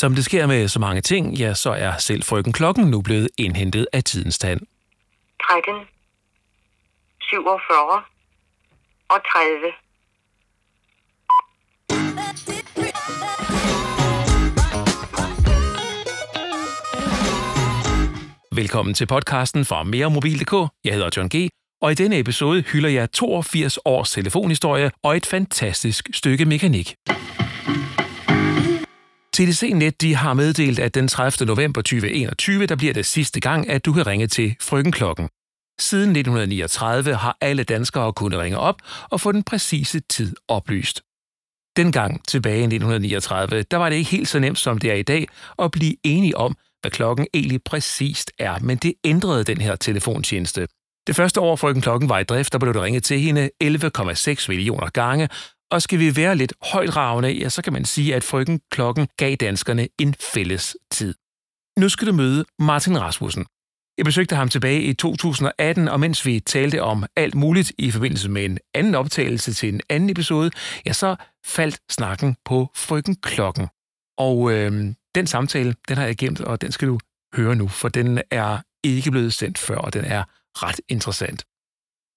Som det sker med så mange ting, ja, så er selv frøken klokken nu blevet indhentet af tidens tand. 13, 47 og 30. Velkommen til podcasten fra meremobil.dk. Jeg hedder John G., og i denne episode hylder jeg 82 års telefonhistorie og et fantastisk stykke mekanik. TDC Net de har meddelt, at den 30. november 2021, der bliver det sidste gang, at du kan ringe til frøkenklokken. Siden 1939 har alle danskere kunnet ringe op og få den præcise tid oplyst. Dengang tilbage i 1939, der var det ikke helt så nemt som det er i dag at blive enige om, hvad klokken egentlig præcist er, men det ændrede den her telefontjeneste. Det første år, frøken klokken var i drift, der blev der ringet til hende 11,6 millioner gange, og skal vi være lidt højdragende, ja, så kan man sige, at frøken klokken gav danskerne en fælles tid. Nu skal du møde Martin Rasmussen. Jeg besøgte ham tilbage i 2018, og mens vi talte om alt muligt i forbindelse med en anden optagelse til en anden episode, ja, så faldt snakken på frøken klokken. Og øh, den samtale, den har jeg gemt, og den skal du høre nu, for den er ikke blevet sendt før, og den er ret interessant.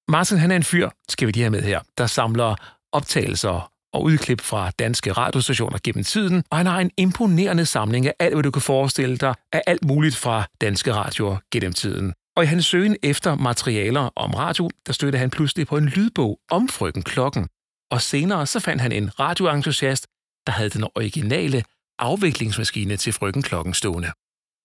Martin han er en fyr, skal vi lige have med her, der samler optagelser og udklip fra danske radiostationer gennem tiden, og han har en imponerende samling af alt, hvad du kan forestille dig, af alt muligt fra danske radioer gennem tiden. Og i hans søgen efter materialer om radio, der stødte han pludselig på en lydbog om frøken Klokken. Og senere så fandt han en radioentusiast, der havde den originale afviklingsmaskine til frøken Klokken stående.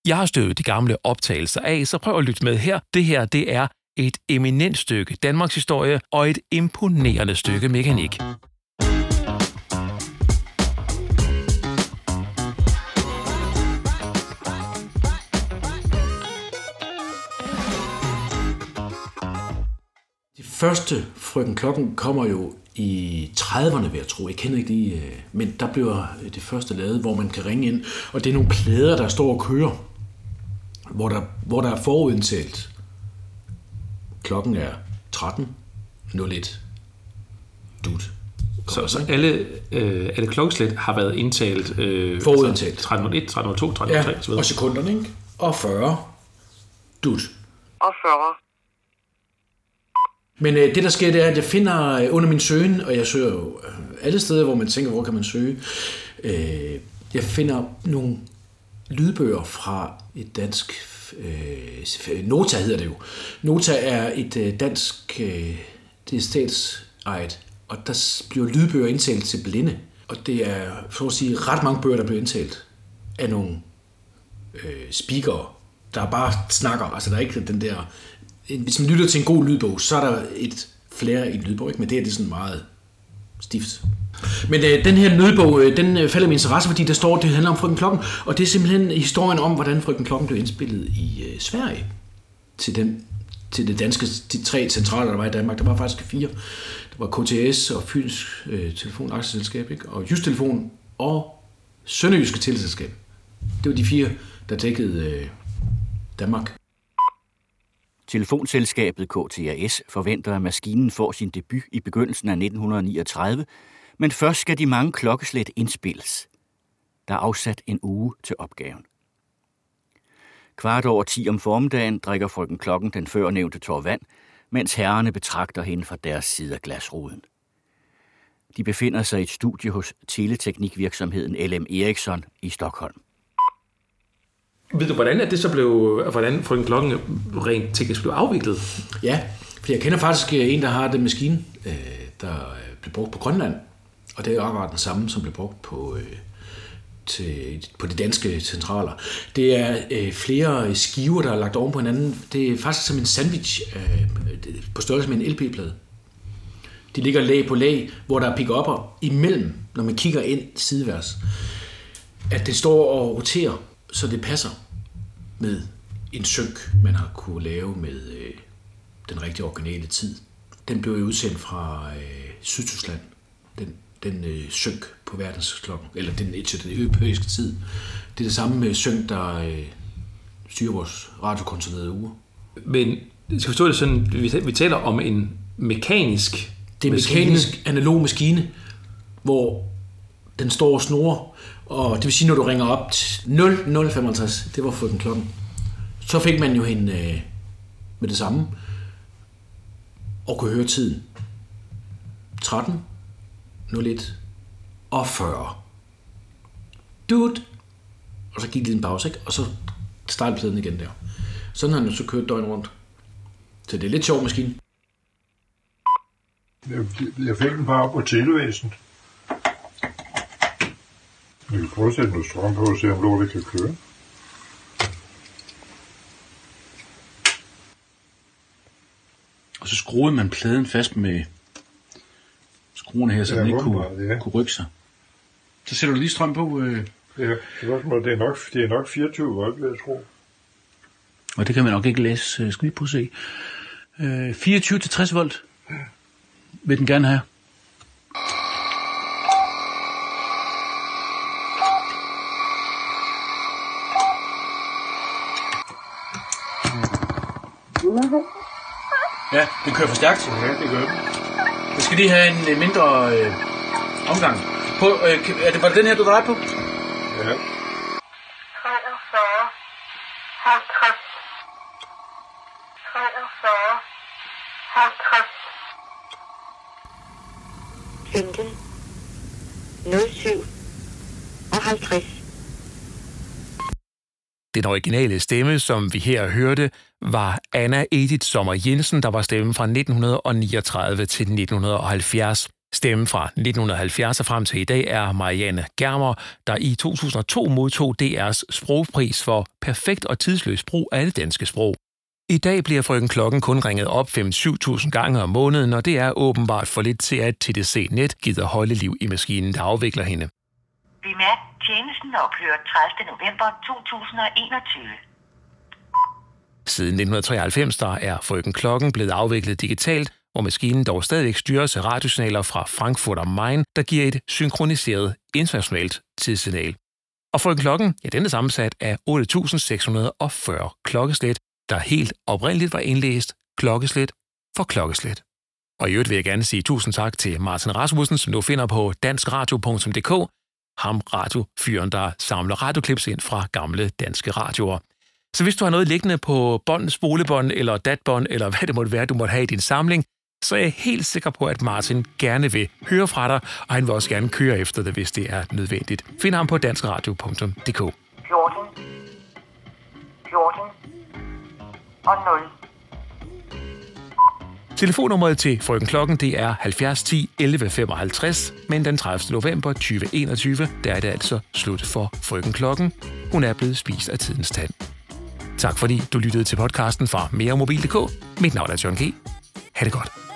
Jeg har støvet de gamle optagelser af, så prøv at lytte med her. Det her, det er et eminent stykke Danmarks historie og et imponerende stykke mekanik. De første Frøken Klokken kommer jo i 30'erne, vil jeg tro. Jeg kender ikke lige, øh, men der bliver øh, det første lavet, hvor man kan ringe ind, og det er nogle plader, der står og kører, hvor der, hvor der er forudindtalt. Klokken er 13.01. Dut. Så, så alle, øh, alle klokkeslæt har været indtalt øh, Forudindtalt. Altså 1301, 1302, 1303 Ja, osv. og sekunderne, ikke? Og 40. Dut. og 40. Men øh, det, der sker, det er, at jeg finder øh, under min søgen, og jeg søger jo øh, alle steder, hvor man tænker, hvor kan man søge. Øh, jeg finder nogle lydbøger fra et dansk... Øh, Nota hedder det jo. Nota er et øh, dansk... Øh, det er statsejet, og der bliver lydbøger indtalt til blinde. Og det er, for at sige, ret mange bøger, der bliver indtalt af nogle øh, speakere, der bare snakker. Altså, der er ikke den der... Hvis man lytter til en god lydbog, så er der et flere i en lydbog, ikke? men det er det sådan meget stift. Men øh, den her nødbog, øh, den øh, falder min interesse, fordi der står, det handler om Frøken Klokken, og det er simpelthen historien om, hvordan Frøken Klokken blev indspillet i øh, Sverige til, den, til det danske, de tre centraler, der var i Danmark. Der var faktisk fire. Der var KTS og Fyns øh, Telefonaktieselskab, ikke? og Just Telefon og Sønderjyske Teleselskab. Det var de fire, der dækkede øh, Danmark. Telefonselskabet KTAS forventer, at maskinen får sin debut i begyndelsen af 1939, men først skal de mange klokkeslæt indspilles. Der er afsat en uge til opgaven. Kvart over 10 om formiddagen drikker frøken klokken den førnævnte tår vand, mens herrerne betragter hende fra deres side af glasruden. De befinder sig i et studie hos teleteknikvirksomheden LM Eriksson i Stockholm. Ved du, hvordan er det så blev, hvordan frøken klokken rent teknisk blev afviklet? Ja, for jeg kender faktisk øh, en, der har den maskine, øh, der øh, blev brugt på Grønland. Og det er akkurat den samme, som blev brugt på, til, på de danske centraler. Det er øh, flere skiver, der er lagt oven på hinanden. Det er faktisk som en sandwich øh, på størrelse med en LP-plade. De ligger lag på lag, hvor der er pick-upper imellem, når man kigger ind sideværs. At det står og roterer, så det passer med en synk, man har kunne lave med øh, den rigtige originale tid. Den blev jo udsendt fra øh, Sydtyskland, den, den øh, synk på verdensklokken, eller den, til den europæiske tid. Det er det samme med synk, der øh, styrer vores radiokontrollerede uger. Men skal forstå det sådan, vi, vi taler om en mekanisk Det er en maskine. mekanisk analog maskine, hvor den står og snorer, og det vil sige, når du ringer op til 0055, det var frøken klokken, så fik man jo hende øh, med det samme, og kunne høre tiden. 13, 01 og 40. Dude. Og så gik det en pause, ikke? Og så startede pladen igen der. Sådan har han jo så kørt døgn rundt. Så det er lidt sjov maskine. Jeg, jeg fik den bare op på televæsen. Vi kan prøve at sætte noget strøm på og se, om lortet kan køre. Og så skruede man pladen fast med skruerne her, så Ja, den ikke kunne, ja. kunne rykke sig. Så sætter du lige strøm på, øh, Ja, spørgsmålet, det er nok, det er nok 24 volt, vil jeg tro. og det kan man nok ikke læse. Øh, Skal vi prøve at se. Øh, 24 til 60 volt vil den gerne have. Ja, den kører for stærkt. Ja, det gør den. Jeg skal lige have en øh, mindre øh, omgang. På, øh, kan- er det, var det den her, du drejer på? Ja. 43, 50, 43, 50, 15, 07 og 50. Den originale stemme, som vi her hørte, var Anna Edith Sommer Jensen, der var stemmen fra 1939 til 1970. Stemmen fra 1970 og frem til i dag er Marianne Germer, der i 2002 modtog DR's sprogpris for perfekt og tidsløs brug af det danske sprog. I dag bliver frøken klokken kun ringet op 5-7.000 gange om måneden, og det er åbenbart for lidt til, at TDC Net gider holde liv i maskinen, der afvikler hende. Bemærk, tjenesten ophører 30. november 2021. Siden 1993 der er Frøken Klokken blevet afviklet digitalt, hvor maskinen dog stadigvæk styres af radiosignaler fra Frankfurt am Main, der giver et synkroniseret internationalt tidssignal. Og Frøken Klokken, ja, den er sammensat af 8.640 klokkeslæt, der helt oprindeligt var indlæst klokkeslæt for klokkeslæt. Og i øvrigt vil jeg gerne sige tusind tak til Martin Rasmussen, som du finder på danskradio.dk, ham radiofyren, der samler radioklips ind fra gamle danske radioer. Så hvis du har noget liggende på bånd, spolebånd eller datbånd, eller hvad det måtte være, du måtte have i din samling, så er jeg helt sikker på, at Martin gerne vil høre fra dig, og han vil også gerne køre efter det, hvis det er nødvendigt. Find ham på danskradio.dk. Telefonnummeret til Frøken Klokken det er 70 10 11 55, men den 30. november 2021, der er det altså slut for Frøken Klokken. Hun er blevet spist af tidens tand. Tak fordi du lyttede til podcasten fra meremobil.dk. Mit navn er John G. Ha' det godt.